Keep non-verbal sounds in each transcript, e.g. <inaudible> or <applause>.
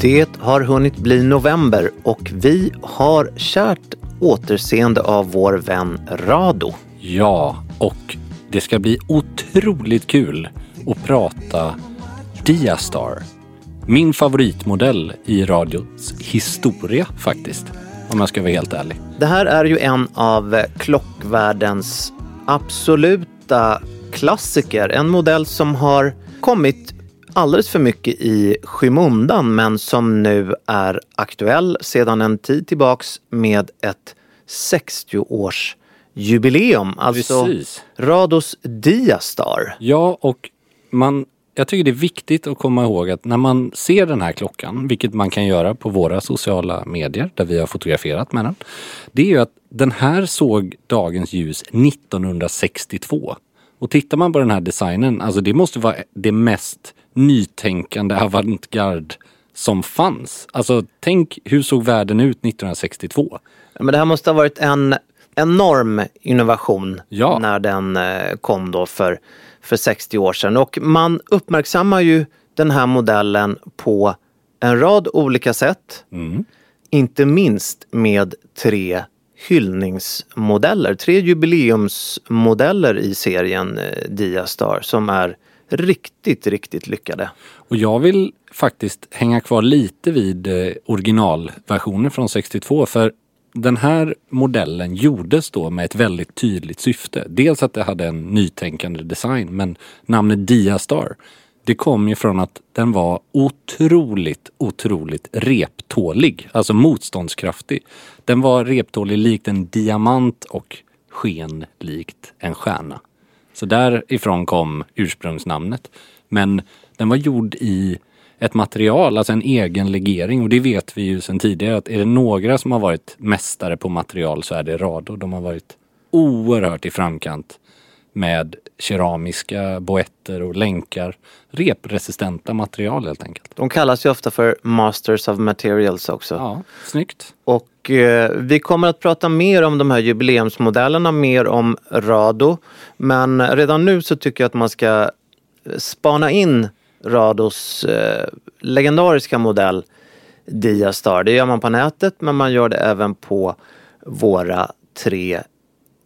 Det har hunnit bli november och vi har kärt återseende av vår vän Rado. Ja, och det ska bli otroligt kul att prata Diastar. Min favoritmodell i radions historia faktiskt. Om jag ska vara helt ärlig. Det här är ju en av klockvärldens absoluta klassiker. En modell som har kommit alldeles för mycket i skymundan men som nu är aktuell sedan en tid tillbaks med ett 60-års jubileum. Alltså Precis. Rados Diastar. Ja, och man, jag tycker det är viktigt att komma ihåg att när man ser den här klockan, vilket man kan göra på våra sociala medier där vi har fotograferat med den. Det är ju att den här såg dagens ljus 1962. Och tittar man på den här designen, alltså det måste vara det mest nytänkande avantgarde som fanns. Alltså tänk hur såg världen ut 1962? Ja, Men det här måste ha varit en enorm innovation Ja. när den eh, kom då för, för 60 år sedan. Och man uppmärksammar ju den här modellen på en rad olika sätt. Inte minst med tre hyllningsmodeller, tre jubileumsmodeller i serien eh, Diastar som är riktigt, riktigt lyckade. Och jag vill faktiskt hänga kvar lite vid eh, originalversionen från 62 för den här modellen gjordes då med ett väldigt tydligt syfte. Dels att det hade en nytänkande design men namnet Diastar det kom ju från att den var otroligt, otroligt reptålig. Alltså motståndskraftig. Den var reptålig likt en diamant och sken likt en stjärna. Så därifrån kom ursprungsnamnet. Men den var gjord i ett material, alltså en egen legering och det vet vi ju sedan tidigare att är det några som har varit mästare på material så är det Rado. De har varit oerhört i framkant med keramiska boetter och länkar. Represistenta material helt enkelt. De kallas ju ofta för Masters of Materials också. Ja, snyggt. Och eh, vi kommer att prata mer om de här jubileumsmodellerna, mer om Rado. Men redan nu så tycker jag att man ska spana in Rados eh, legendariska modell Diastar. Det gör man på nätet men man gör det även på våra tre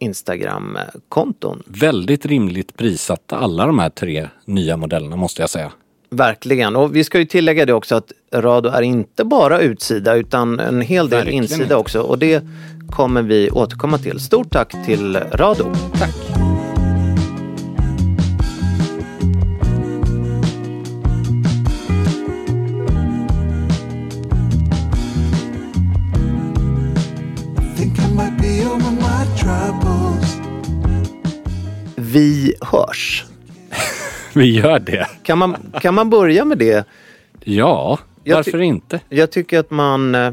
Instagram-konton. Väldigt rimligt prissatta alla de här tre nya modellerna måste jag säga. Verkligen. Och vi ska ju tillägga det också att Rado är inte bara utsida utan en hel del Verkligen insida inte. också. Och det kommer vi återkomma till. Stort tack till Rado. Tack. Think Vi hörs. <laughs> Vi gör det. Kan man, kan man börja med det? Ja, Jag varför inte? Jag tycker att man... eh,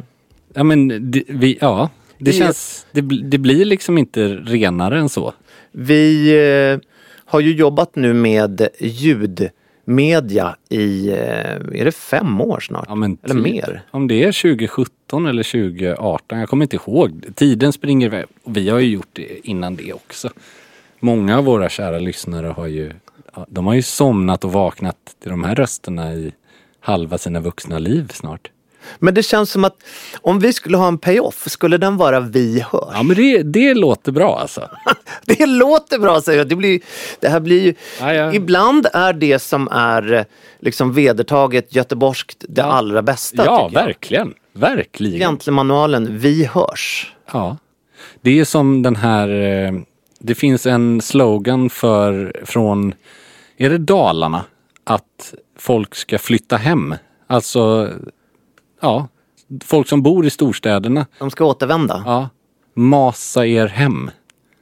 Ja men det, vi, ja. Det känns, det, det blir liksom inte renare än så. Vi eh, har ju jobbat nu med ljud media i, eh, är det fem år snart? Ja, men Eller typ. mer? Om det är 2017 eller 2018, jag kommer inte ihåg. Tiden springer iväg. Vi har ju gjort det innan det också. Många av våra kära lyssnare har ju, ja, de har ju somnat och vaknat till de här rösterna i halva sina vuxna liv snart. Men det känns som att om vi skulle ha en payoff, skulle den vara vi hörs? Ja men det, det låter bra alltså. <laughs> Det låter bra säger jag. Det, blir, det här blir ju... Ja, ja. Ibland är det som är liksom vedertaget göteborgskt det allra bästa. ja, verkligen. Verkligen. Gentlemanualen Vi hörs. Ja. Det är som den här, eh, det finns en slogan för, från, är det Dalarna? Att folk ska flytta hem. Alltså, ja, folk som bor i storstäderna. De ska återvända. Ja, Ja, masa er hem.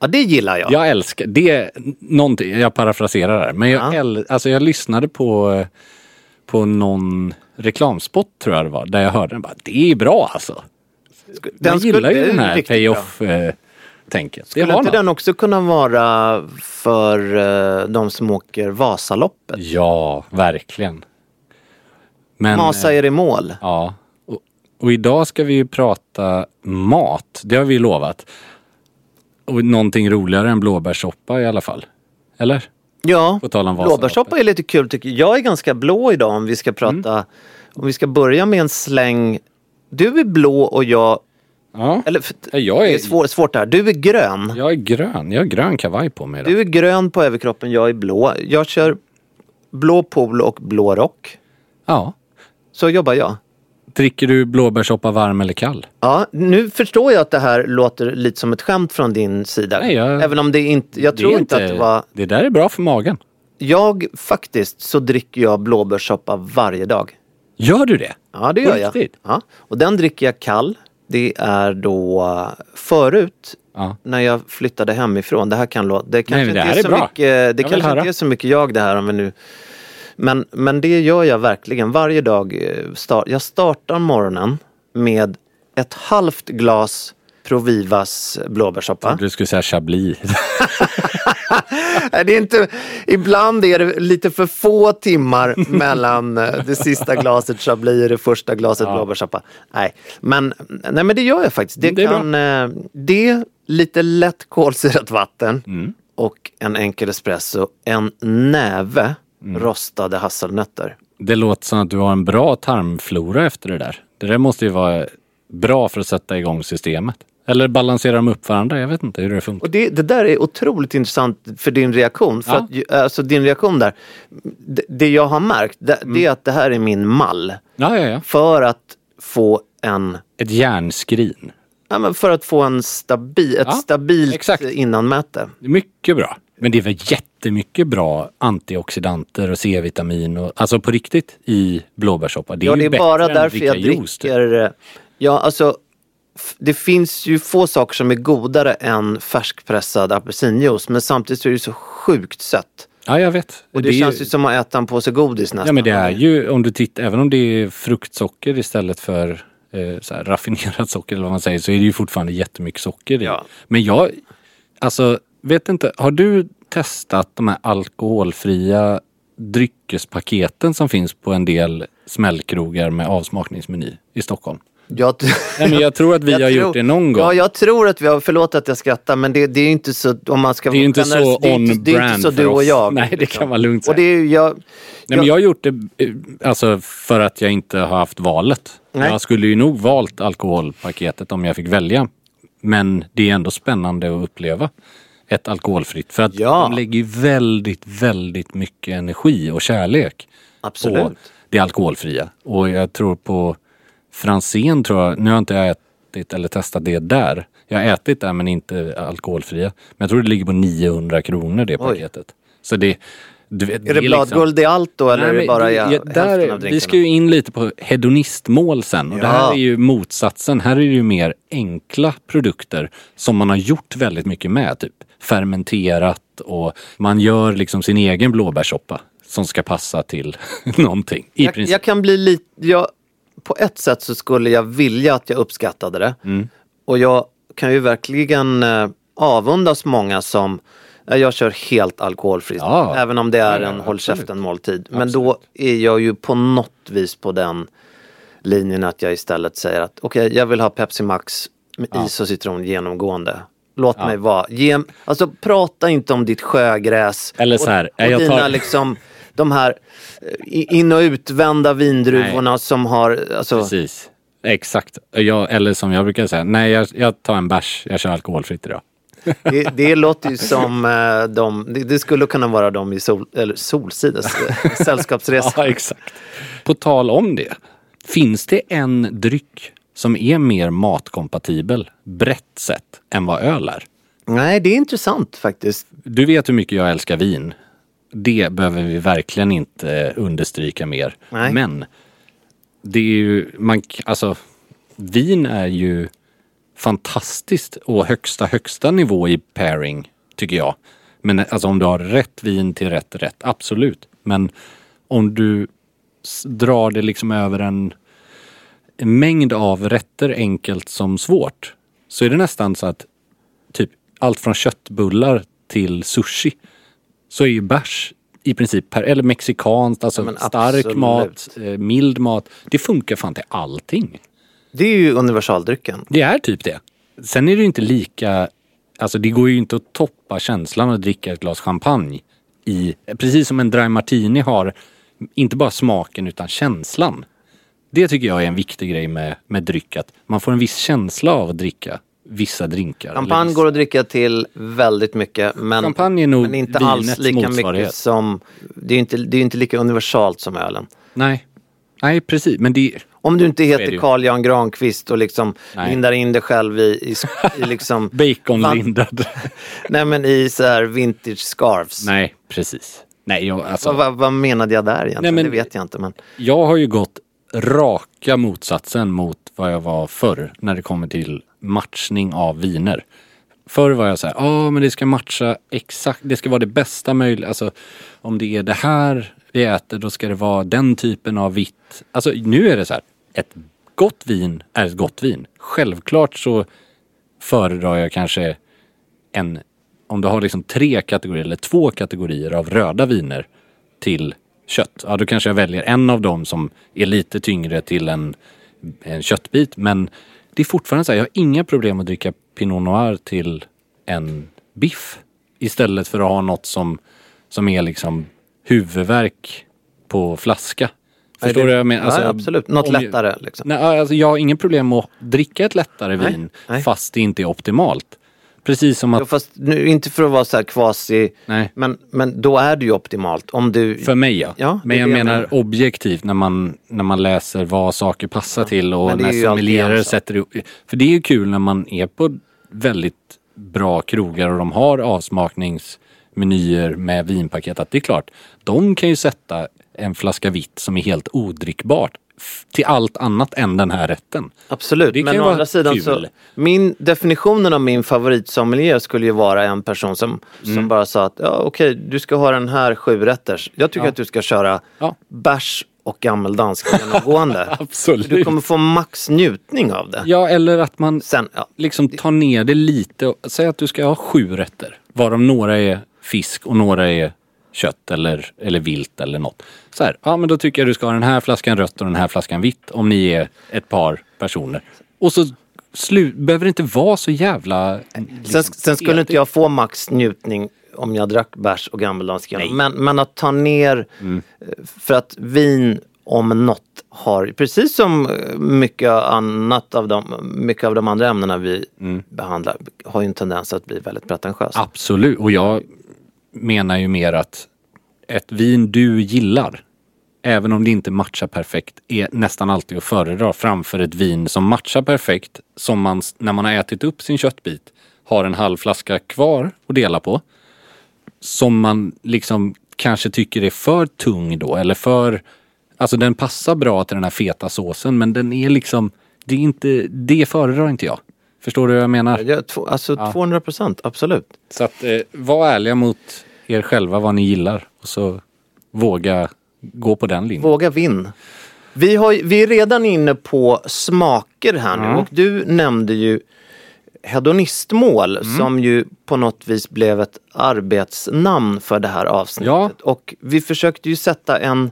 det gillar jag. Jag älskar, det är någonting, jag parafraserar här, men jag, Ja. äl, alltså jag lyssnade på, eh, på någon reklamspot tror jag det var, där jag hörde den bara, det är bra alltså. Den Man gillar ju den här riktigt bra. Det Skulle inte något. den också kunna vara för eh, de som åker Vasaloppet? Ja, verkligen. Men, Masa eh, er i mål. Ja. Och, och idag ska vi ju prata mat. Det har vi lovat. Och någonting roligare än blåbärssoppa i alla fall. Eller? Ja, blåbärssoppa är lite kul tycker jag. Jag är ganska blå idag om vi ska prata. Mm. Om vi ska börja med en släng. Du är blå och jag, Ja. eller för- jag det är- är svårt, det här. Du är grön. Jag är grön. Jag har grön kavaj på mig idag. Du är grön på överkroppen, jag är blå. Jag kör blå polo och blå rock. Ja. Så jobbar jag. Dricker du blåbärssoppa varm eller kall? Ja, nu förstår jag att det här låter lite som ett skämt från din sida. Nej, jag- Även om det inte, jag Det tror är inte att det var... Det där är bra för magen. Jag faktiskt så dricker jag blåbärssoppa varje dag. Gör du det? Ja, det gör jag. riktigt? Ja. Och den dricker jag kall. Det är då förut Ja. när jag flyttade hemifrån. Det här kan låta... Det kanske men det inte är är så bra. mycket, det kanske höra. inte är så mycket jag det här om vi nu... Men, men det gör jag verkligen varje dag. eh, Start, jag startar morgonen med ett halvt glas Provivas blåbärssoppa. Du skulle säga chablis. <laughs> Det är inte, ibland är det lite för få timmar mellan eh, det sista glaset chablis och det första glaset blåbärssoppa. Nej, men, nej, men det gör jag faktiskt. Det, Det kan, eh, det, lite lätt kolsyrat vatten Mm. och en enkel espresso, en näve Mm. rostade hasselnötter. Det låter som att du har en bra tarmflora efter det där. Det där måste ju vara bra för att sätta igång systemet. Eller balanserar de upp varandra? Jag vet inte hur det funkar. Och det, det där är otroligt intressant för din reaktion. För Ja. att, alltså din reaktion där, det, det jag har märkt, det, Mm. det är att det här är min mall. Ja, ja. För att få en Ett järnskrin. Ja, men för att få en stabil, ett stabilt exakt. innanmäte. Mycket bra. Men det är väl jättemycket bra antioxidanter och C-vitamin och alltså på riktigt i blåbärssoppa. Det är Ja, det är bara därför jag juice, typ. dricker... eh, Ja, alltså det finns ju få saker som är godare än färskpressad apelsinjuice men samtidigt så är det så sjukt sött. Ja, jag vet. Och det, är känns ju som att äta en påse godis nästan. Ja, men det är ju om du tittar, även om det är fruktsocker istället för eh, här, raffinerat socker eller vad man säger så är det ju fortfarande jättemycket socker i. Ja. Men jag, alltså, vet inte, har du testat de här alkoholfria dryckespaketen som finns på en del smällkrogar med avsmakningsmeny i Stockholm? Jag, Nej, men jag tror att vi <laughs> jag har tror- gjort det någon gång. Ja, jag tror att vi har, förlåt att jag skrattar men det, det är inte så, om man ska Det är inte så generellt- det är inte- Det är on-brand inte så du och jag. Nej, det kan vara lugnt Och det är jag, Nej, men jag har gjort det eh, alltså, för att jag inte har haft valet. Nej. Jag skulle ju nog valt alkoholpaketet om jag fick välja. Men det är ändå spännande att uppleva ett alkoholfritt. För att Ja. de lägger ju väldigt, väldigt mycket energi och kärlek på Absolut. det alkoholfria. Och jag tror på Franzén tror jag, nu har inte jag ätit eller testat det där. Jag har ätit där men inte alkoholfria. Men jag tror det ligger på 900 kronor det paketet. Så det, du Är det liksom- bladguld i allt då eller Nej, är det bara det- ja, där, av Vi ska ju in lite på hedonistmål sen. Och det Ja. här är ju motsatsen. Här är det ju mer enkla produkter som man har gjort väldigt mycket med. Typ fermenterat och man gör liksom sin egen blåbärssoppa som ska passa till <laughs> någonting. I jag, jag kan bli lite, jag, på ett sätt så skulle jag vilja att jag uppskattade det. Mm. Och jag kan ju verkligen eh, avundas många som Ja, Jag kör helt alkoholfritt. Ja. Även om det är Ja, ja, en håll absolut. käften måltid. Men då är jag ju på något vis på den linjen att jag istället säger att okej, jag vill ha Pepsi Max med is och citron genomgående. Låt mig vara. Ge, alltså prata inte om ditt sjögräs. Eller så här, och, och jag tar- dina liksom, de här eh, in och utvända vindruvorna som har, alltså, Precis. Exakt. Jag, eller som jag brukar säga, nej jag, jag tar en bärs, jag kör alkoholfritt idag. det, <laughs> det låter ju som eh, de, det, det skulle kunna vara de i sol, eller Solsidas eh, <laughs> sällskapsresa. Ja, exakt. På tal om det. Finns det en dryck som är mer matkompatibel, brett sett, än vad öl är? Nej, det är intressant faktiskt. Du vet hur mycket jag älskar vin. Det behöver vi verkligen inte understryka mer. Nej. Men det är ju, man, alltså vin är ju fantastiskt och högsta, högsta nivå i pairing, tycker jag. Men alltså om du har rätt vin till rätt rätt, absolut. Men om du drar det liksom över en, en mängd av rätter enkelt som svårt. Så är det nästan så att typ allt från köttbullar till sushi så är ju bärs i princip, per, eller mexikanskt, alltså Men stark absolut. mat, eh, mild mat. Det funkar fan till allting. Det är ju universaldrycken. Det är typ det. Sen är det ju inte lika, alltså det går ju inte att toppa känslan att dricka ett glas champagne i, precis som en dry martini har, inte bara smaken utan känslan. Det tycker jag är en viktig grej med, med dryck, att man får en viss känsla av att dricka vissa drinkar. Champagne går att dricka till väldigt mycket men, Champagne är nog men inte alls lika mycket som... Det är inte, det är inte lika universalt som ölen. Nej. Nej, precis. Men det, Om du inte heter. Carl Jan Granqvist och liksom Nej. lindar in dig själv i, i, i <laughs> liksom... baconlindad. Nej men i så här vintage scarves. Nej, precis. Nej, jag, alltså, Vad, vad, vad menade jag där egentligen? Nej, men- det vet jag inte men... jag har ju gått raka motsatsen mot vad jag var förr när det kommer till matchning av viner. Förr var jag så här, ja men det ska matcha exakt, det ska vara det bästa möjliga. Alltså om det är det här vi äter då ska det vara den typen av vitt. Alltså nu är det så här, ett gott vin är ett gott vin. Självklart så föredrar jag kanske en, om du har liksom tre kategorier eller två kategorier av röda viner till kött. Ja, då kanske jag väljer en av dem som är lite tyngre till en, en köttbit. Men det är fortfarande så här, jag har inga problem att dricka Pinot Noir till en biff. Istället för att ha något som, som är liksom huvudvärk på flaska. Förstår det- du vad jag menar? Alltså, ja, absolut. Något om lättare liksom. Nej, alltså jag har ingen problem att dricka ett lättare Nej, vin nej. fast det inte är optimalt. Precis som att, fast nu, inte för att vara så här kvasi, Nej. men, men då är det ju optimalt. Om du... för mig ja. Ja, men jag jag menar menar. objektivt när man, när man läser vad saker passar till och när sommelierer sak. sätter ihop. För det är ju kul när man är på väldigt bra krogar och de har avsmakningsmenyer med vinpaket. Att det är klart, de kan ju sätta en flaska vitt som är helt odrickbart till allt annat än den här rätten. Absolut, Det men å andra sidan så, kul. min definitionen av min favoritsommelier skulle ju vara en person som, Mm. som bara sa att ja, okej, du ska ha den här sjurätters. Jag tycker att du ska köra Ja. bärs och gammeldansk genomgående. <laughs> Absolut. Du kommer få max njutning av det. Ja, eller att man Sen, ja, liksom tar ner det lite. Och, säg att du ska ha sju rätter. Varav några är fisk och några är kött eller, eller vilt eller något. Så här, ja men då tycker jag du ska ha den här flaskan rött och den här flaskan vitt om ni är ett par personer. Och så slu, behöver det inte vara så jävla... sen, sen skulle inte jag få max njutning om jag drack bärs och gammeldansk. Men, men att ta ner, Mm. eh, för att vin om något har, precis som eh, mycket annat av de, mycket av de andra ämnena vi Mm. behandlar, har ju en tendens att bli väldigt pretentiöst. Absolut. Och jag menar ju mer att ett vin du gillar, även om det inte matchar perfekt, är nästan alltid att föredra framför ett vin som matchar perfekt, som man när man har ätit upp sin köttbit har en halv flaska kvar att dela på. Som man liksom kanske tycker är för tung då, eller för... Alltså den passar bra till den här feta såsen, men den är liksom... Det är inte... Det föredrar inte jag. Förstår du vad jag menar? Ja, alltså 200 procent, absolut. Så att eh, var ärliga mot er själva vad ni gillar och så våga gå på den linjen. Våga vinn. Vi, har, vi är redan inne på smaker här nu och du nämnde ju hedonistmål som ju på något vis blev ett arbetsnamn för det här avsnittet. Ja. Och vi försökte ju sätta en,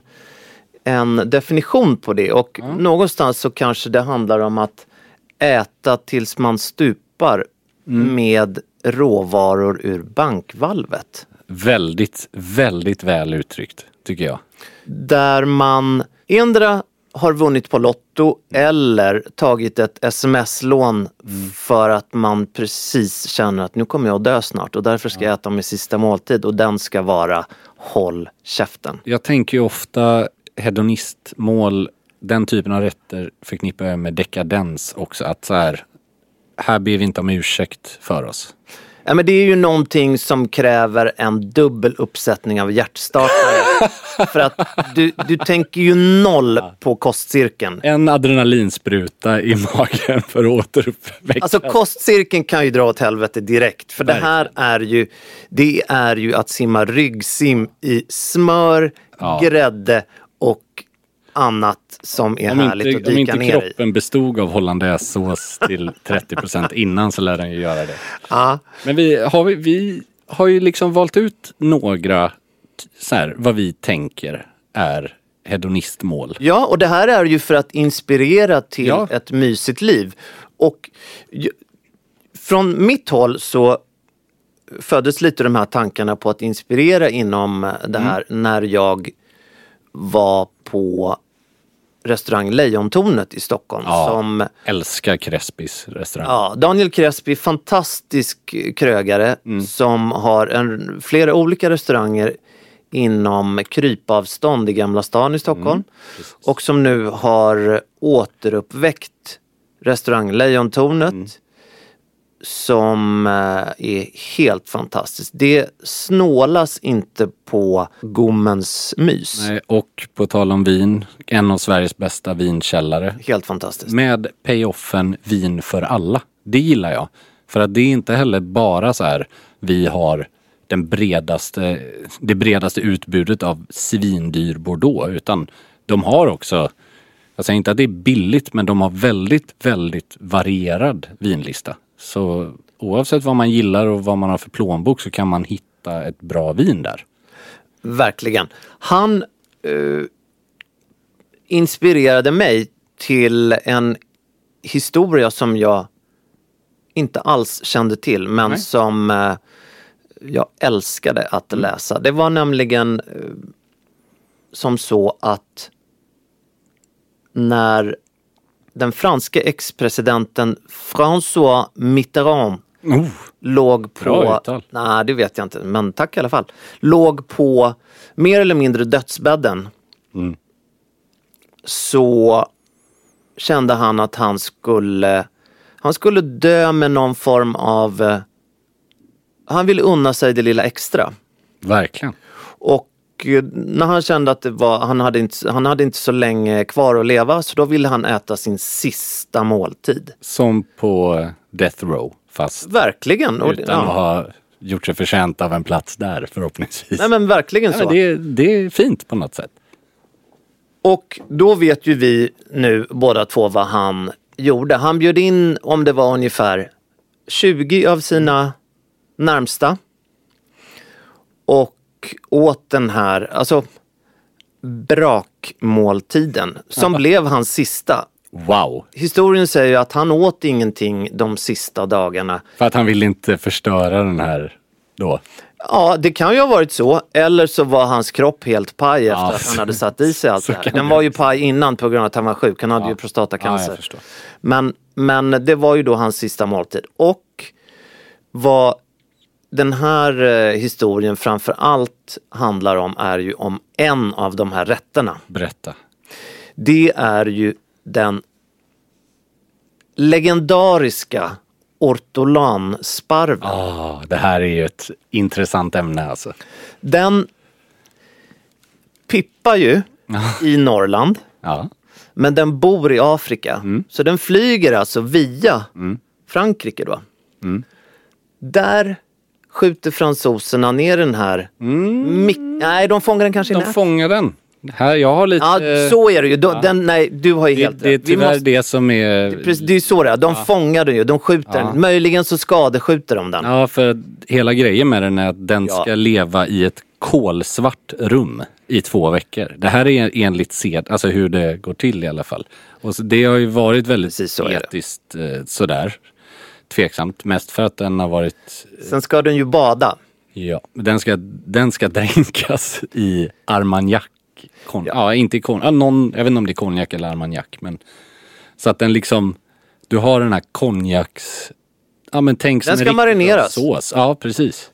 en definition på det och någonstans så kanske det handlar om att äta tills man stupar med råvaror ur bankvalvet. Väldigt, väldigt väl uttryckt tycker jag. Där man endera har vunnit på Lotto eller tagit ett sms-lån för att man precis känner att nu kommer jag att dö snart och därför ska jag äta min sista måltid och den ska vara håll käften. Jag tänker ju ofta hedonistmål, den typen av rätter förknippar jag med dekadens också. Att så här, här ber vi inte om ursäkt för oss. Ja, men det är ju någonting som kräver en dubbel uppsättning av hjärtstartare. <laughs> för att du, du tänker ju noll på kostcirkeln. En adrenalinspruta i magen för att återuppväcka. Alltså kostcirkeln kan ju dra åt helvete direkt. För det här är ju, det är ju att simma ryggsim i smör, Ja. grädde annat som är om härligt inte, att om dyka inte ner i. kroppen bestod av hollandaisesås till <laughs> 30% innan så lär den ju göra det. Ja. Men vi har, vi, vi har ju liksom valt ut några, så här, vad vi tänker är hedonistmål. Ja, och det här är ju för att inspirera till Ja. ett mysigt liv. Och från mitt håll så föddes lite de här tankarna på att inspirera inom det här när jag var på restaurang Lejontornet i Stockholm. Ja. Som Älskar Crespis restaurang. Ja, Daniel Crespi, fantastisk krögare som har en, flera olika restauranger inom krypavstånd i Gamla stan i Stockholm. och som nu har återuppväckt restaurang Lejontornet. Som eh, är helt fantastiskt. Det snålas inte på gommens mys. Nej, och på tal om vin, en av Sveriges bästa vinkällare. Helt fantastiskt. Med payoffen vin för alla. Det gillar jag. För att det är inte heller bara så här, vi har den bredaste, det bredaste utbudet av svindyr Bordeaux. Utan de har också, jag säger inte att det är billigt, men de har väldigt, väldigt varierad vinlista. Så oavsett vad man gillar och vad man har för plånbok så kan man hitta ett bra vin där. Verkligen. Han eh, inspirerade mig till en historia som jag inte alls kände till men Nej. som eh, jag älskade att läsa. Det var nämligen eh, som så att när den franske ex-presidenten François Mitterrand Oh, låg på, nej det vet jag inte, men tack i alla fall. Låg på mer eller mindre dödsbädden. Mm. Så kände han att han skulle, han skulle dö med någon form av, eh, han ville unna sig det lilla extra. verkligen. Och när han kände att var, han, hade inte, han hade inte så länge kvar att leva så då ville han äta sin sista måltid. Som på Death Row, fast Verkligen. Utan att ja. ha gjort sig förtjänt av en plats där förhoppningsvis. Nej men verkligen så. men det, det är fint på något sätt. Och då vet ju vi nu båda två vad han gjorde. Han bjöd in, om det var ungefär 20 av sina närmsta. Och åt den här, alltså brakmåltiden, som blev hans sista. Wow! Historien säger ju att han åt ingenting de sista dagarna. För att han vill inte förstöra den här då. Ja, det kan ju ha varit så. Eller så var hans kropp helt paj efter Ja, att han hade satt i sig allt det här. Den var ju paj innan på grund av att han var sjuk. Han hade ju Ja, prostatacancer. jag förstår. men, men det var ju då hans sista måltid. Och vad den här eh, historien framför allt handlar om är ju om en av de här rätterna. Berätta. Det är ju den legendariska ortolansparven. Ah, det här är ju ett intressant ämne alltså. Den pippar ju i Norrland. Ja. Men den bor i Afrika. Så den flyger alltså via Frankrike då. Där skjuter fransoserna ner den här. Mik- Nej, de fångar den kanske i De nät. fångar den Här, jag har lite... Ja, så är det ju. De, den, nej, du har ju det, helt det är rätt. Vi tyvärr måste- det som är... Precis, det är så det är. De fångar den ju. De skjuter den. Möjligen så skadeskjuter de den. Ja, för hela grejen med den är att den Ja. ska leva i ett kolsvart rum i två veckor. Det här är enligt sed, alltså hur det går till i alla fall. Och det har ju varit väldigt Precis så är det. etiskt eh, sådär tveksamt. Mest för att den har varit, Sen ska den ju bada. ja, den ska, den ska <laughs> dränkas i armagnac. Kon, ja. inte i kon, ja, någon, jag vet inte om det är konjak eller armagnac. Men, så att den liksom, du har den här konjaks, ja men tänk Den en ska marineras. Sås. Ja, precis.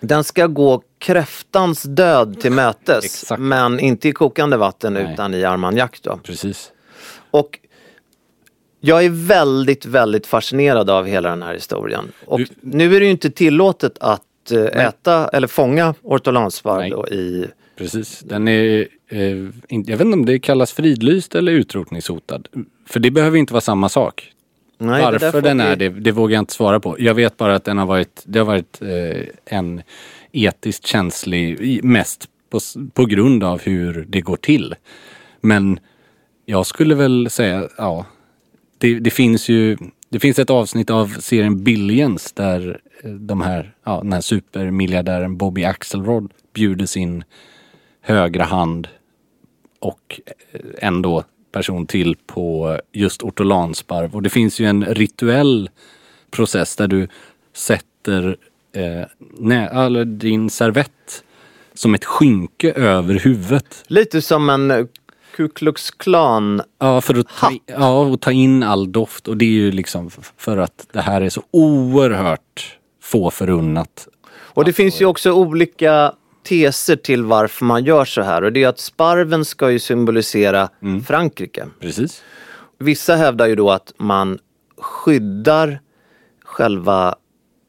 Den ska gå kräftans död till mötes. Men inte i kokande vatten Nej. utan i armagnac då. Precis. Och jag är väldigt, väldigt fascinerad av hela den här historien. Och Du- nu är det ju inte tillåtet att eh, äta eller fånga då i... Precis. Den är, eh, jag vet inte om det kallas fridlyst eller utrotningshotad. För det behöver inte vara samma sak. Nej, Varför den är det, det vågar jag inte svara på. Jag vet bara att den har varit, det har varit eh, en etiskt känslig, mest på, på grund av hur det går till. Men jag skulle väl säga, ja, det, det finns ju, det finns ett avsnitt av serien Billions där eh, de här, ja, den här supermiljardären Bobby Axelrod bjuder sin högra hand och eh, en ändå person till på just ortolansparv. Och det finns ju en rituell process där du sätter eh, nä, eller din servett som ett skynke över huvudet. Lite som en Ku Klux Klan. Ja, för att ta, ja, och ta in all doft. Och det är ju liksom för att det här är så oerhört få förunnat. Och det finns ju också olika teser till varför man gör så här. Och det är att sparven ska ju symbolisera Mm. Frankrike. Precis. Vissa hävdar ju då att man skyddar själva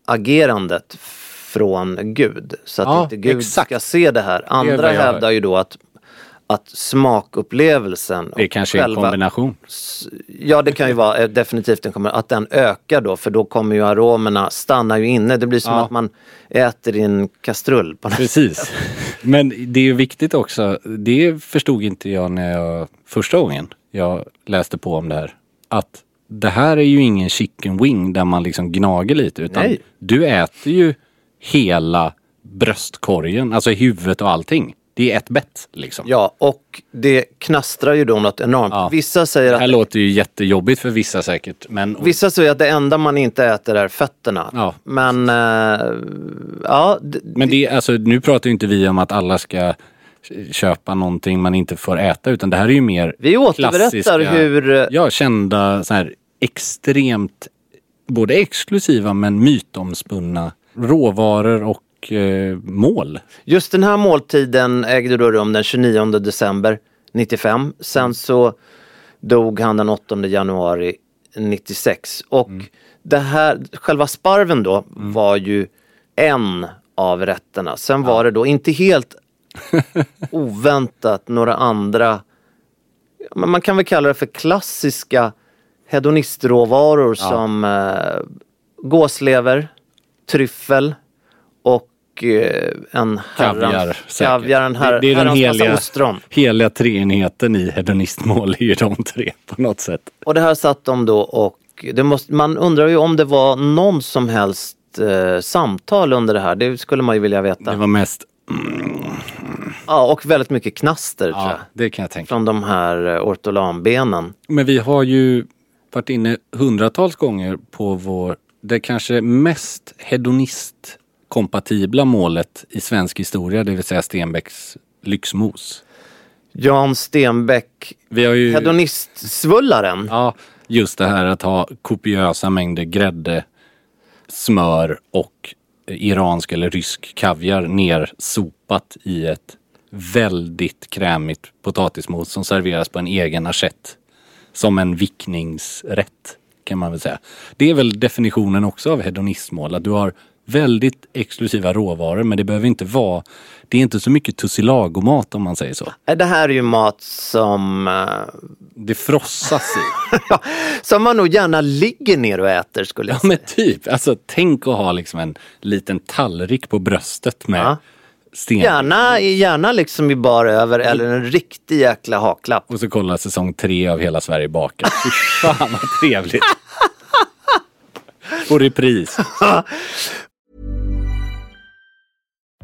agerandet från Gud. Så att Ja, inte Gud exakt. ska se det här. Andra hör. hävdar ju då att, att smakupplevelsen Det och kanske är en kombination. Ja det kan ju vara eh, definitivt en kombination. Att den ökar då för då kommer ju aromerna stanna ju inne. Det blir som Ja. att man äter i en kastrull. Precis. <laughs> Men det är ju viktigt också, det förstod inte jag när jag första gången jag läste på om det här. Att det här är ju ingen chicken wing där man liksom gnager lite utan Nej. du äter ju hela bröstkorgen, alltså huvudet och allting. Det är ett bett liksom. Ja, och det knastrar ju då något enormt. Ja. Vissa säger Det att här låter ju jättejobbigt för vissa säkert. Men Vissa säger att det enda man inte äter är fötterna. Ja. Men eh, ja, Men det, alltså, nu pratar ju inte vi om att alla ska köpa någonting man inte får äta utan det här är ju mer Vi återberättar hur, Ja, kända så här extremt både exklusiva men mytomspunna råvaror och eh, mål. just den här måltiden ägde då rum den 29 december 95. Sen så dog han den 8 januari 96. Och det här, själva sparven då var ju en av rätterna. Sen var det då inte helt <laughs> oväntat några andra, men man kan väl kalla det för klassiska hedonistråvaror som eh, gåslever, tryffel och en Kaviar. herrans, säkert. kaviar en her, det, det är den heliga, ostron. heliga treenheten i hedonistmål, är ju de tre på något sätt. Och det här satt de då och måste, man undrar ju om det var någon som helst eh, samtal under det här. Det skulle man ju vilja veta. Det var mest, Ja, och väldigt mycket knaster tror ja, jag. det kan jag tänka Från de här eh, ortolanbenen. Men vi har ju varit inne hundratals gånger på vår, det kanske mest hedonistkompatibla målet i svensk historia, det vill säga Stenbecks lyxmos. Jan Stenbeck, Vi har ju, hedonistsvullaren. ja, just det här att ha kopiösa mängder grädde, smör och iransk eller rysk kaviar nersopat i ett väldigt krämigt potatismos som serveras på en egen assiett. Som en vickningsrätt kan man väl säga. Det är väl definitionen också av hedonismål, att du har väldigt exklusiva råvaror men det behöver inte vara, det är inte så mycket tussilagomat om man säger så. Nej, Det här är ju mat som, eh, Det frossas i. <laughs> som man nog gärna ligger ner och äter skulle jag Ja säga. men typ, alltså tänk att ha liksom en liten tallrik på bröstet med Ja. sten. Gärna, gärna liksom i bar över eller en riktig jäkla haklapp. Och så kolla säsong tre av Hela Sverige bakar. Fy fan vad trevligt. <laughs> På repris. <laughs>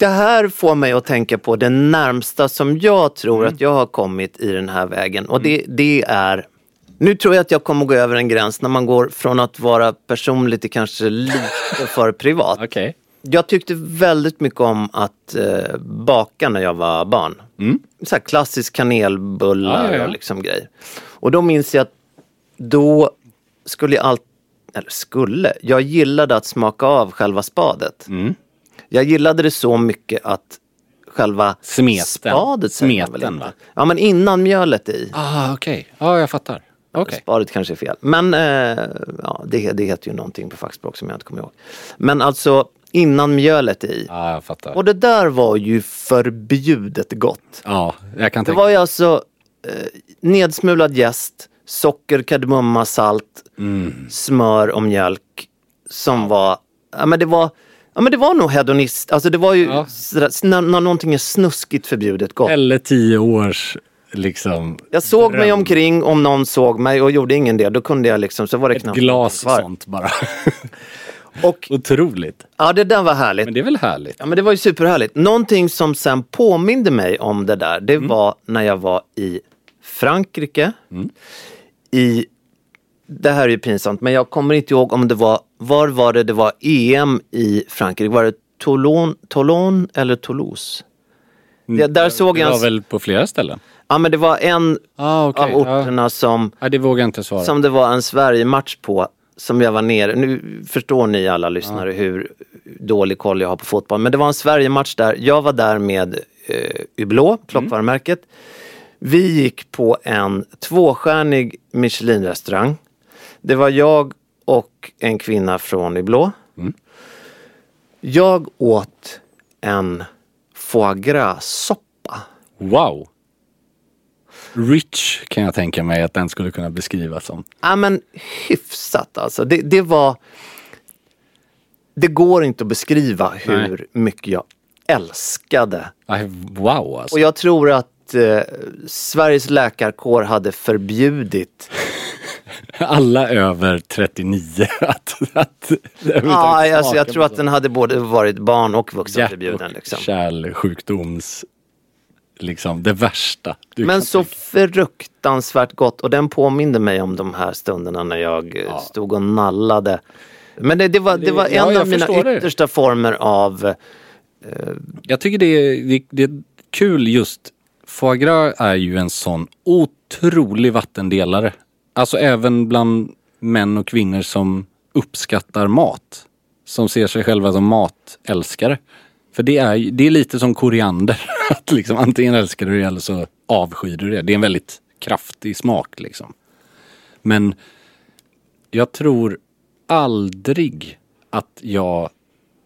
Det här får mig att tänka på det närmsta som jag tror att jag har kommit i den här vägen. Och det, det är... Nu tror jag att jag kommer gå över en gräns när man går från att vara personlig till kanske lite för <laughs> privat. Okej. Jag tyckte väldigt mycket om att eh, baka när jag var barn. Så här klassisk kanelbullar ja, ja. och liksom grejer. Och då minns jag att då skulle jag allt, eller skulle, jag gillade att smaka av själva spadet. Mm. Jag gillade det så mycket att själva Smeten. spadet Smeten, va? Ja men innan mjölet i. Ah, okej. Ja, jag fattar. Okej. Spadet kanske är fel. Men eh, ja, det, det heter ju någonting på fackspråk som jag inte kommer ihåg. Men alltså innan mjölet i. Ja, jag fattar. Och det där var ju förbjudet gott. Ja, jag kan Det tänka var ju alltså eh, nedsmulad jäst, socker, kardemumma, salt, Mm. smör och mjölk som var, ja men det var Ja men det var nog hedonist, alltså det var ju Ja. sådär, när, när någonting är snuskigt förbjudet gott. Eller tio års liksom Jag såg mig dröm. omkring om någon såg mig och gjorde ingen det, då kunde jag liksom, så var det Ett knappt glas kvar. sånt bara. <laughs> Och Otroligt. ja det där var härligt. Men det är väl härligt? Ja men det var ju superhärligt. Någonting som sen påminde mig om det där, Mm. det var när jag var i Frankrike. I, det här är ju pinsamt, men jag kommer inte ihåg om det var, var var det det var EM i Frankrike? Var det Toulon, Toulon eller Toulouse? Det, där såg Det jag, var en, väl på flera ställen? ja men det var en Ah, okej. av orterna som, Ja, det vågar jag inte svara. som det var en Sverige-match på. Som jag var nere, nu förstår ni alla lyssnare hur dålig koll jag har på fotboll. Men det var en Sverige-match där, jag var där med eh, Hublot, plockvarumärket. Vi gick på en tvåstjärnig Michelin-restaurang. Det var jag och en kvinna från Hublot. Jag åt en foie gras-soppa. Wow. Rich kan jag tänka mig att den skulle kunna beskrivas som. Ja men hyfsat alltså. Det, det var... Det går inte att beskriva hur mycket jag älskade. Aj, Wow alltså. Och jag tror att eh, Sveriges läkarkår hade förbjudit Alla över 39 <laughs> att... att Ja, alltså, jag tror att den hade både varit barn och vuxen förbjuden. Liksom. kärlsjukdoms... Liksom det värsta. Men så tänka. fruktansvärt gott och den påminde mig om de här stunderna när jag eh, stod och nallade. Men det, det var, det var en Ja, av mina det. yttersta former av Jag tycker det är, det, det är kul just. Foie gras är ju en sån otrolig vattendelare. Alltså även bland män och kvinnor som uppskattar mat. Som ser sig själva som matälskare. För det är, det är lite som koriander. <laughs> Att liksom, antingen älskar du det eller så avskyr du det. Det är en väldigt kraftig smak liksom. Men jag tror aldrig att jag...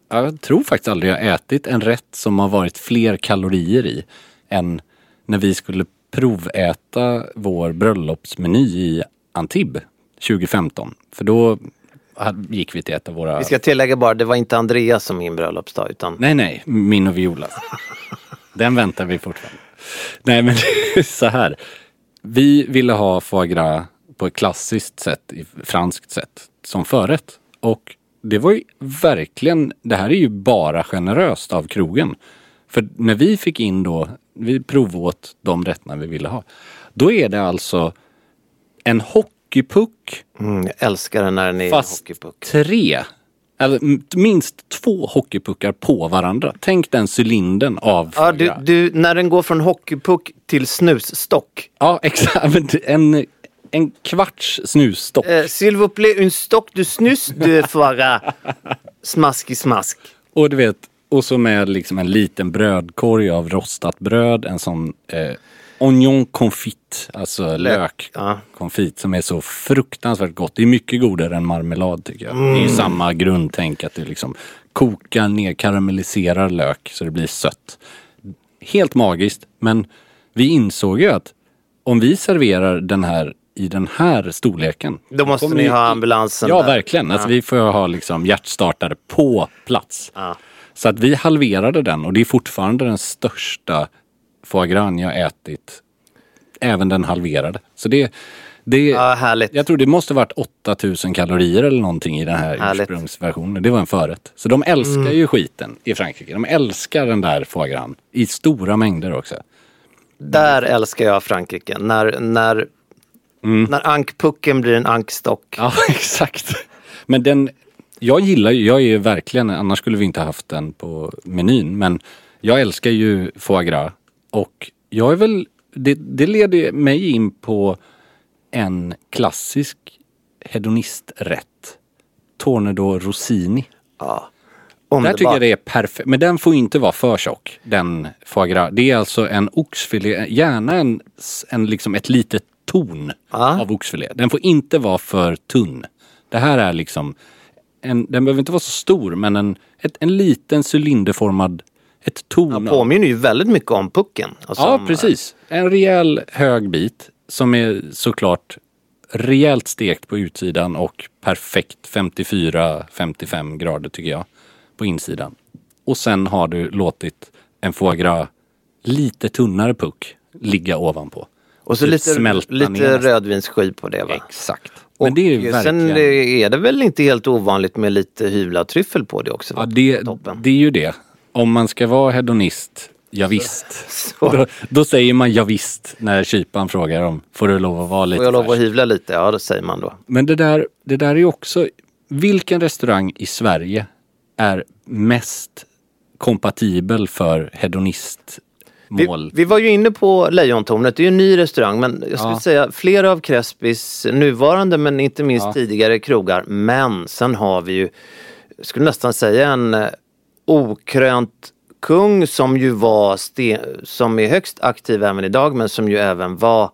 Jag tror faktiskt aldrig jag ätit en rätt som har varit fler kalorier i än när vi skulle proväta vår bröllopsmeny i Antibes 2015. För då gick vi till ett av våra... Vi ska tillägga bara, det var inte Andreas som min bröllopsdag utan Nej, nej, min och Viola. Den väntar vi fortfarande. Nej, men <laughs> så här. Vi ville ha foie gras på ett klassiskt sätt, franskt sätt, som förrätt. Och det var ju verkligen, det här är ju bara generöst av krogen. För när vi fick in då, vi provåt de rätterna vi ville ha. Då är det alltså en hockeypuck mm, jag älskar den när den är Fast hockeypuck. tre, eller minst två hockeypuckar på varandra. Tänk den cylindern av Ja, du, du, när den går från hockeypuck till snusstock. Ja, exakt. <laughs> En, en kvarts snusstock. Eh, S'il vous plaît, stock de snus de <laughs> foie Smaskig smask. Och du vet, och så med liksom en liten brödkorg av rostat bröd, en sån eh, oignon confit, alltså lök ja. konfit som är så fruktansvärt gott. Det är mycket godare än marmelad tycker jag. Det är ju samma grundtänk att du liksom kokar ner, karamelliserar lök så det blir sött. Helt magiskt, men vi insåg ju att om vi serverar den här i den här storleken. Då måste ni ha ambulansen Ja, där. verkligen. Alltså, vi får ha liksom hjärtstartare på plats. Ja. Så att vi halverade den och det är fortfarande den största foie gras jag ätit. Även den halverade. Så det, det Ja, härligt. jag tror det måste varit 8000 kalorier eller någonting i den här Härligt. ursprungsversionen. Det var en förrätt. Så de älskar Mm. ju skiten i Frankrike. De älskar den där foie gras i stora mängder också. Där älskar jag Frankrike. När, när, när ankpucken blir en ankstock. Ja, <laughs> exakt. Men den, jag gillar ju, jag är ju verkligen, annars skulle vi inte haft den på menyn, men jag älskar ju foie gras. Och jag är väl, det, det leder mig in på en klassisk hedonisträtt. Tornado Rossini. Ja. Där Underbart. tycker jag det är perfekt. Men den får inte vara för tjock, den foie gras. Det är alltså en oxfilé, gärna en, en liksom ett litet torn Ja. av oxfilé. Den får inte vara för tunn. Det här är liksom, en, den behöver inte vara så stor men en, ett, en liten cylinderformad, ett torn. Han påminner ju väldigt mycket om pucken. Alltså Ja, om, precis. En rejäl hög bit som är såklart rejält stekt på utsidan och perfekt 54-55 grader tycker jag på insidan. Och sen har du låtit en foie gras lite tunnare puck ligga ovanpå. Och så Typ lite, lite rödvinssky på det va? Exakt. Och Men det är ju sen verkligen... är det väl inte helt ovanligt med lite hyvlad tryffel på det också? Ja, det, det är ju det. Om man ska vara hedonist, ja, visst. Så. Då, då säger man ja, visst när kyparen frågar om får du lov att vara lite Får jag lov att hyvla lite? Ja, det säger man då. Men det där, det där är också, vilken restaurang i Sverige är mest kompatibel för Vi, hedonistmål? vi var ju inne på Lejontornet, det är ju en ny restaurang men jag skulle Ja. säga flera av Crespis nuvarande men inte minst Ja. tidigare krogar. Men sen har vi ju, skulle nästan säga en okrönt kung som ju var, sten, som är högst aktiv även idag men som ju även var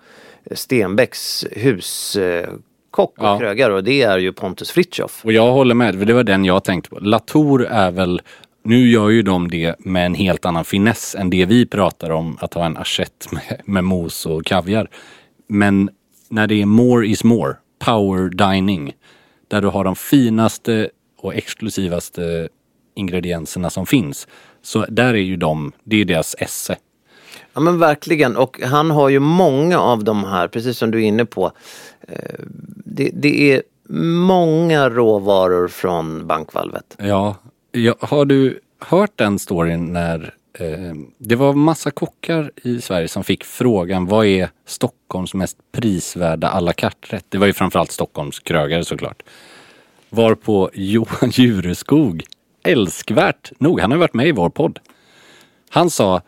Stenbecks huskock och Ja. krögare och det är ju Pontus Fritiof. Och jag håller med, för det var den jag tänkte på. Latour är väl, nu gör ju de det med en helt annan finess än det vi pratar om, att ha en assiett med, med mos och kaviar. Men när det är more is more, power dining, där du har de finaste och exklusivaste ingredienserna som finns. Så där är ju de, det är deras esse. Ja men verkligen och han har ju många av de här, precis som du är inne på. Eh, Det, det är många råvaror från bankvalvet. Ja, ja, har du hört den storyn när eh, det var massa kockar i Sverige som fick frågan vad är Stockholms mest prisvärda à la carte-rätt? Det var ju framförallt Stockholms krögare såklart. Varpå Johan Jureskog, älskvärt nog, han har varit med i vår podd. Han sa,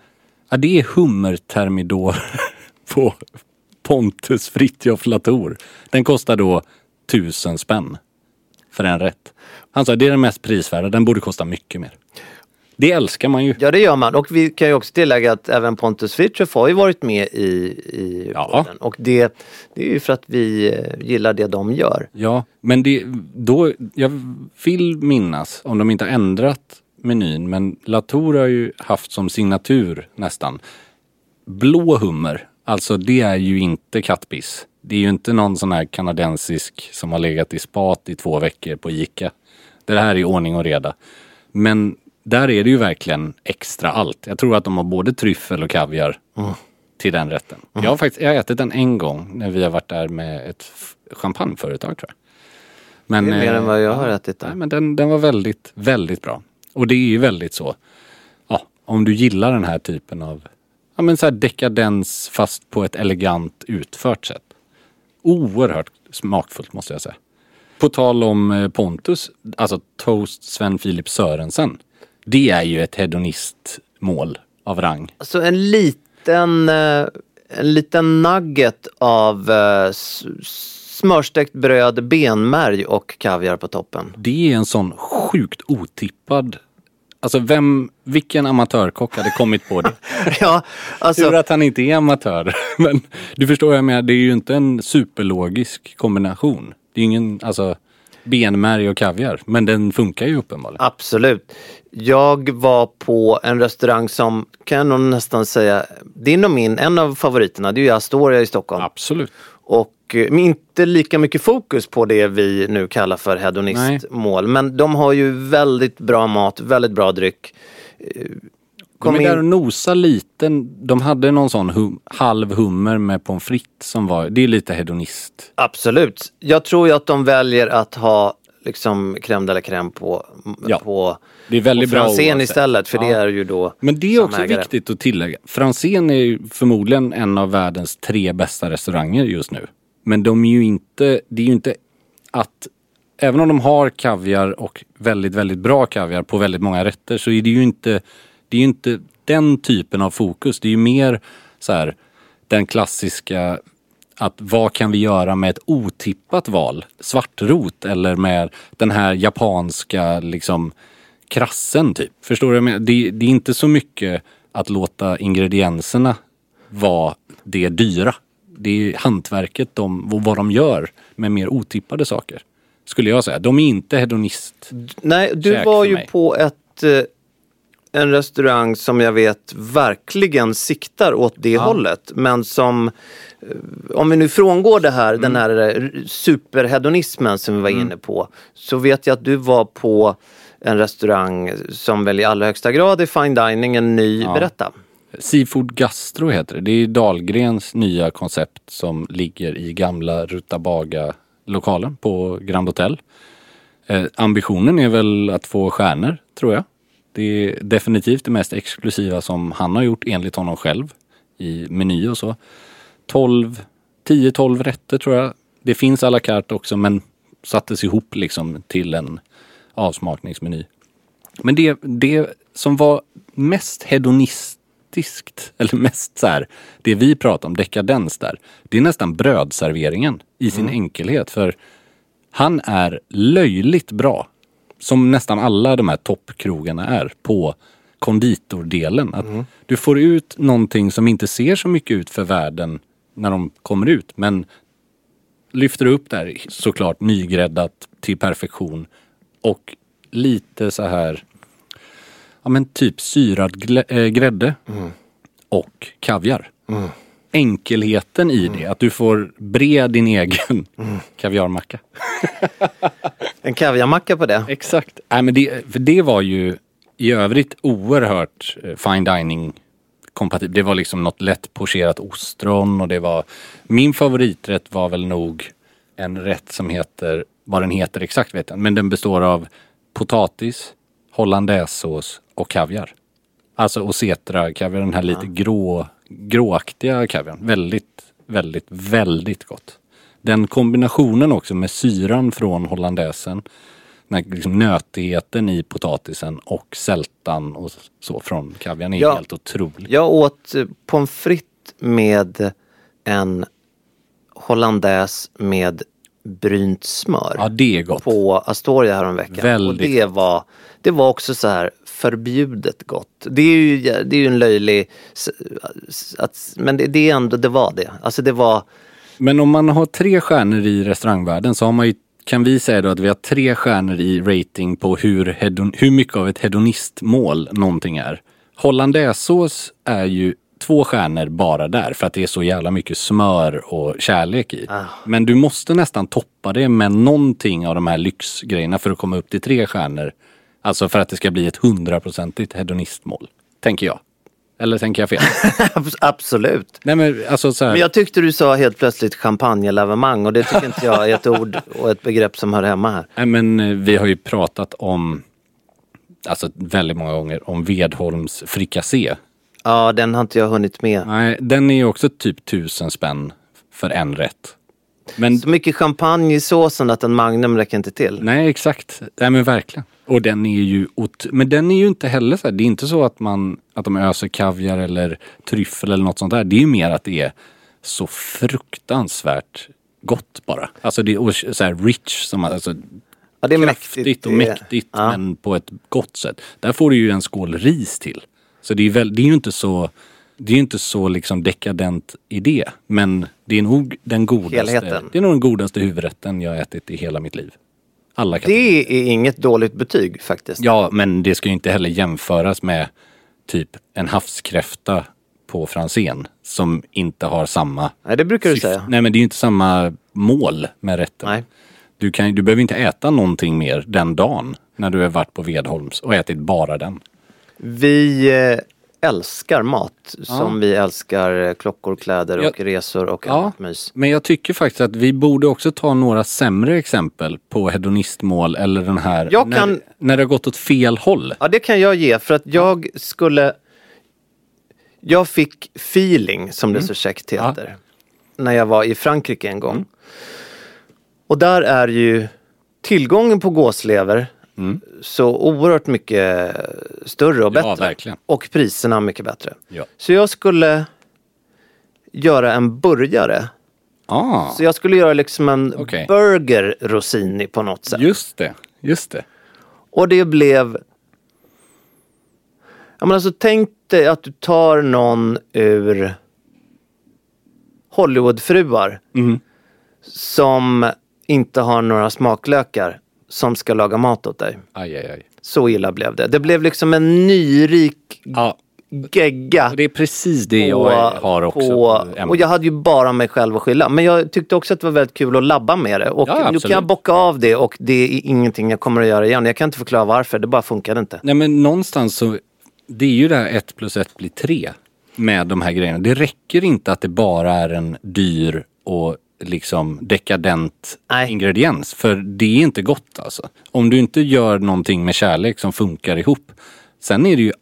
ja, det är hummertermidor <laughs> på Pontus Fritiof Latour. Den kostar då tusen spänn för en rätt. Han sa det är den mest prisvärda, den borde kosta mycket mer. Det älskar man ju. Ja det gör man och vi kan ju också tillägga att även Pontus Fritiof har ju varit med i, i Ja. Och det, det är ju för att vi eh, gillar det de gör. Ja, men det, då, jag vill minnas, om de inte har ändrat menyn, men Latour har ju haft som signatur nästan blå hummer. Alltså det är ju inte kattpiss. Det är ju inte någon sån här kanadensisk som har legat i spat i två veckor på Ica. Det här är ordning och reda. Men där är det ju verkligen extra allt. Jag tror att de har både tryffel och kaviar till den rätten. Jag har faktiskt jag har ätit den en gång när vi har varit där med ett champagneföretag tror jag. Men, Det är mer eh, än vad jag har ätit där. Nej, men den, den var väldigt, väldigt bra. Och det är ju väldigt så, ja, om du gillar den här typen av, ja men så här dekadens fast på ett elegant utfört sätt. Oerhört smakfullt måste jag säga. På tal om eh, Pontus, alltså Toast Sven Filip Sörensen. Det är ju ett hedonistmål av rang. Så en liten, eh, en liten nugget av eh, smörstekt bröd, benmärg och kaviar på toppen. Det är en sån sjukt otippad Alltså vem, vilken amatörkock hade kommit på det? <laughs> ja, alltså, Tur att han inte är amatör. <laughs> Men du förstår vad jag menar, det är ju inte en superlogisk kombination. Det är ingen, alltså benmärg och kaviar. Men den funkar ju uppenbarligen. Absolut. Jag var på en restaurang som kan jag nog nästan säga, det är nog min, en av favoriterna, det är ju Astoria i Stockholm. Absolut. Och eh, inte lika mycket fokus på det vi nu kallar för hedonistmål. Men de har ju väldigt bra mat, väldigt bra dryck. Kom de är där och nosar lite. De hade någon sån hum, halv hummer med pommes frites som var, det är lite hedonist. absolut. Jag tror ju att de väljer att ha liksom crème de la crème på, Ja. på, Det är väldigt på bra Franzén oavsett. istället. För det Ja. är ju då Men det är också ägare. viktigt att tillägga. Franzén är ju förmodligen en av världens tre bästa restauranger just nu. Men de är ju inte, det är ju inte att, även om de har kaviar och väldigt, väldigt bra kaviar på väldigt många rätter så är det ju inte, det är ju inte den typen av fokus. Det är ju mer så här, den klassiska att vad kan vi göra med ett otippat val? Svartrot eller med den här japanska liksom krassen typ. Förstår du? menar? Det, det är inte så mycket att låta ingredienserna vara det dyra. Det är hantverket de, vad de gör med mer otippade saker. Skulle jag säga. De är inte hedonist. Nej, du var ju mig. på ett, eh, en restaurang som jag vet verkligen siktar åt det hållet. Men som, eh, om vi nu frångår det här, den Mm. här eh, superhedonismen som vi var inne på. Så vet jag att du var på en restaurang som väl i allra högsta grad är fine dining, en ny, berätta. Seafood Gastro heter det. Det är Dahlgrens nya koncept som ligger i gamla Rutabaga-lokalen på Grand Hotel. Eh, ambitionen är väl att få stjärnor, tror jag. Det är definitivt det mest exklusiva som han har gjort enligt honom själv i meny och så. 12, 10-12 rätter tror jag. Det finns à la carte också men sattes ihop liksom till en avsmakningsmeny. Men det, det som var mest hedonistiskt, eller mest så här, det vi pratar om, dekadens där, det är nästan brödserveringen i sin enkelhet. För han är löjligt bra, som nästan alla de här toppkrogarna är, på konditordelen. Att Du får ut någonting som inte ser så mycket ut för världen när de kommer ut, men lyfter upp där såklart nygräddat till perfektion och lite så här ja men typ syrad äh, grädde och kaviar. Enkelheten i det, att du får bre din egen kaviarmacka. <laughs> En kaviarmacka på det. Exakt. Nej, men det, för det var ju i övrigt oerhört eh, fine dining kompatibelt. Det var liksom något lätt pocherat ostron och det var min favoriträtt var väl nog en rätt som heter, vad den heter exakt vet jag men den består av potatis, hollandaisesås och kaviar. Alltså osetra kaviar, den här lite grå, gråaktiga kaviarn. Väldigt, väldigt, väldigt gott. Den kombinationen också med syran från hollandaisen, den här liksom nötigheten i potatisen och sältan och så från kaviarn är Ja. helt otrolig. Jag åt eh, pommes frites med en hollandaise med brynt smör Ja, det är gott. på Astoria häromveckan. Väldigt Och det var, det var också så här förbjudet gott. Det är ju, det är ju en löjlig... Att, men det, det är ändå, det var det. Alltså det var... Men om man har tre stjärnor i restaurangvärlden så har man ju, kan vi säga då att vi har tre stjärnor i rating på hur, hedon, hur mycket av ett hedonistmål någonting är. Hollandaisesås är ju två stjärnor bara där för att det är så jävla mycket smör och kärlek i. Men du måste nästan toppa det med någonting av de här lyxgrejerna för att komma upp till tre stjärnor. Alltså för att det ska bli ett hundraprocentigt hedonistmål. Tänker jag. Eller tänker jag fel? <laughs> Absolut. Nej men alltså så här. Men jag tyckte du sa helt plötsligt champagnelavemang och det tycker inte jag är ett <laughs> ord och ett begrepp som hör hemma här. Nej men eh, vi har ju pratat om, alltså väldigt många gånger, om Vedholms frikassé. Ja, den har inte jag hunnit med. Nej, den är ju också typ tusen spänn för en rätt. Men Så mycket champagne i såsen att en Magnum räcker inte till. nej, exakt. Nej men verkligen. Och den är ju, men den är ju inte heller så här, det är inte så att man, att de öser kaviar eller tryffel eller något sånt där. Det är ju mer att det är så fruktansvärt gott bara. Alltså det är så här rich, som, alltså Ja, det är kraftigt mäktigt. och Det mäktigt Ja. men på ett gott sätt. Där får du ju en skål ris till. Så det är, väl, det är ju inte så det är inte så liksom dekadent idé. Men det är nog den godaste, Helheten. det är nog den godaste huvudrätten jag ätit i hela mitt liv. Alla kategorier. Det är inget dåligt betyg faktiskt. Ja, men det ska ju inte heller jämföras med typ en havskräfta på Franzén som inte har samma Nej, det brukar du säga. Nej, men det är ju inte samma mål med rätten. Nej. Du, kan, du behöver inte äta någonting mer den dagen när du har varit på Vedholms och ätit bara den. Vi eh, älskar mat som vi älskar eh, klockor, kläder och Ja. resor och Ja. annat mys. Men jag tycker faktiskt att vi borde också ta några sämre exempel på hedonistmål eller den här Jag när, kan- när det har gått åt fel håll. Ja, det kan jag ge för att jag skulle... Jag fick feeling, som det så käckt heter, när jag var i Frankrike en gång. Och där är ju tillgången på gåslever så oerhört mycket större och Ja, bättre. verkligen. Och priserna mycket bättre. Ja. Så jag skulle göra en burgare. Ah, Så jag skulle göra liksom en Okej. burger rosini på något sätt. just det, just det. Och det blev... Ja, men alltså, tänk dig att du tar någon ur Hollywoodfruar Mm. som inte har några smaklökar som ska laga mat åt dig. Aj, aj, aj. Så illa blev det. Det blev liksom en nyrik Ja, gegga. det är precis det på- jag har också. på- på och jag hade ju bara mig själv att skylla. Men jag tyckte också att det var väldigt kul att labba med det. Och Ja, nu kan jag bocka av det och det är ingenting jag kommer att göra igen. Jag kan inte förklara varför, det bara funkade inte. Nej men någonstans så, det är ju det här ett plus ett blir tre med de här grejerna. Det räcker inte att det bara är en dyr och liksom dekadent Nej. ingrediens. För det är inte gott alltså. Om du inte gör någonting med kärlek som funkar ihop. Sen är det ju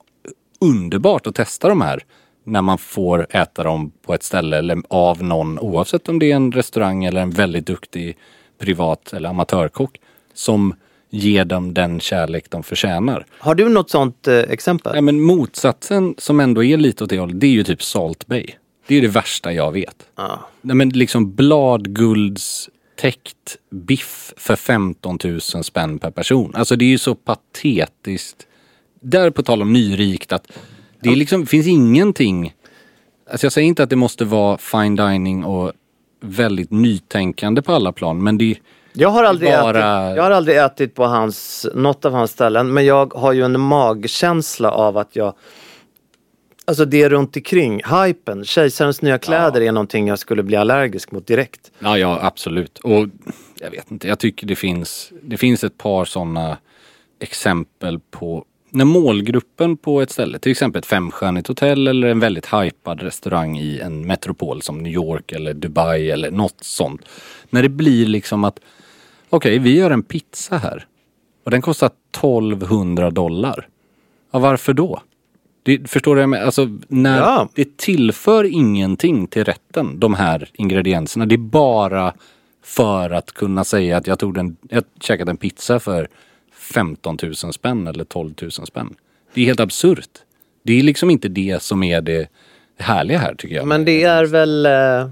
underbart att testa de här när man får äta dem på ett ställe eller av någon oavsett om det är en restaurang eller en väldigt duktig privat eller amatörkock som ger dem den kärlek de förtjänar. Har du något sånt eh, exempel? Nej men motsatsen som ändå är lite åt det hållet, det är ju typ Salt Bay. Det är det värsta jag vet. Ja. Nej men liksom bladguldstäckt biff för 15 000 spänn per person. Alltså det är ju så patetiskt. Där på tal om nyrikt att det är liksom, finns ingenting. Alltså jag säger inte att det måste vara fine dining och väldigt nytänkande på alla plan men det Jag har, aldrig Bara- ätit, jag har aldrig ätit på hans, något av hans ställen men jag har ju en magkänsla av att jag Alltså det runt omkring, hypen, kejsarens nya kläder är någonting jag skulle bli allergisk mot direkt. Ja, ja absolut. Och jag vet inte, jag tycker det finns, det finns ett par sådana exempel på när målgruppen på ett ställe, till exempel ett femstjärnigt hotell eller en väldigt hypad restaurang i en metropol som New York eller Dubai eller något sånt. När det blir liksom att okej, vi gör en pizza här och den kostar 1200 dollar. Ja, varför då? Det, förstår du? Alltså, när Ja. det tillför ingenting till rätten, de här ingredienserna. Det är bara för att kunna säga att jag tog en, jag käkade en pizza för 15 000 spänn eller 12 000 spänn. Det är helt absurt. Det är liksom inte det som är det härliga här tycker jag. Men det är väl... Eh,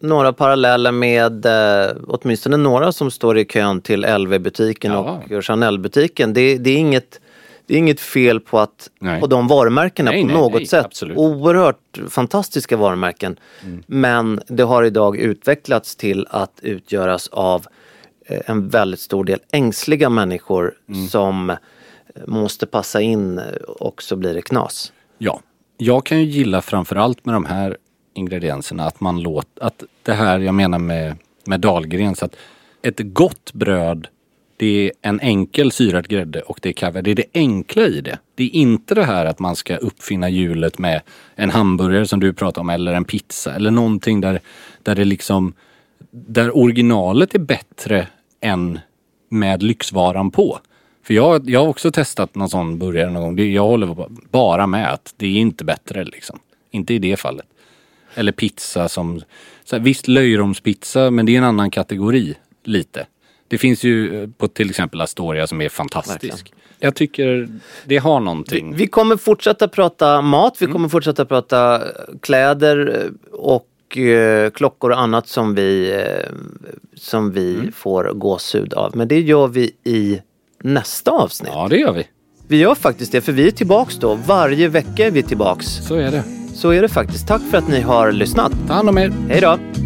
några paralleller med eh, åtminstone några som står i kön till LV-butiken Ja. och Chanel-butiken. Det, det, är inget, det är inget fel på, att, Nej. på de varumärkena Nej, på nej, något sätt. absolut. Mm. Oerhört fantastiska varumärken. Men det har idag utvecklats till att utgöras av eh, en väldigt stor del ängsliga människor Mm. som eh, måste passa in eh, och så blir det knas. Ja, jag kan ju gilla framförallt med de här ingredienserna att man låter, att det här jag menar med, med Dahlgrens, att ett gott bröd det är en enkel syrad grädde och det är kaviar. Det är det enkla i det. Det är inte det här att man ska uppfinna hjulet med en hamburgare som du pratar om eller en pizza eller någonting där, där det liksom där originalet är bättre än med lyxvaran på. För jag, jag har också testat någon sån burgare någon gång. Det- Jag håller bara med att det är inte bättre liksom. Inte i det fallet. Eller pizza som, så här, visst löjromspizza men det är en annan kategori lite. Det finns ju eh, på till exempel Astoria som är fantastisk. Jag tycker det har någonting. Vi kommer fortsätta prata mat, vi kommer fortsätta prata eh, kläder eh, och klockor och annat som vi, som vi får gåshud av. Men det gör vi i nästa avsnitt. Ja det gör vi. Vi gör faktiskt det, för vi är tillbaks då. Varje vecka är vi tillbaks. Så är det. Så är det faktiskt. Tack för att ni har lyssnat. Ta hand om er. Hej då!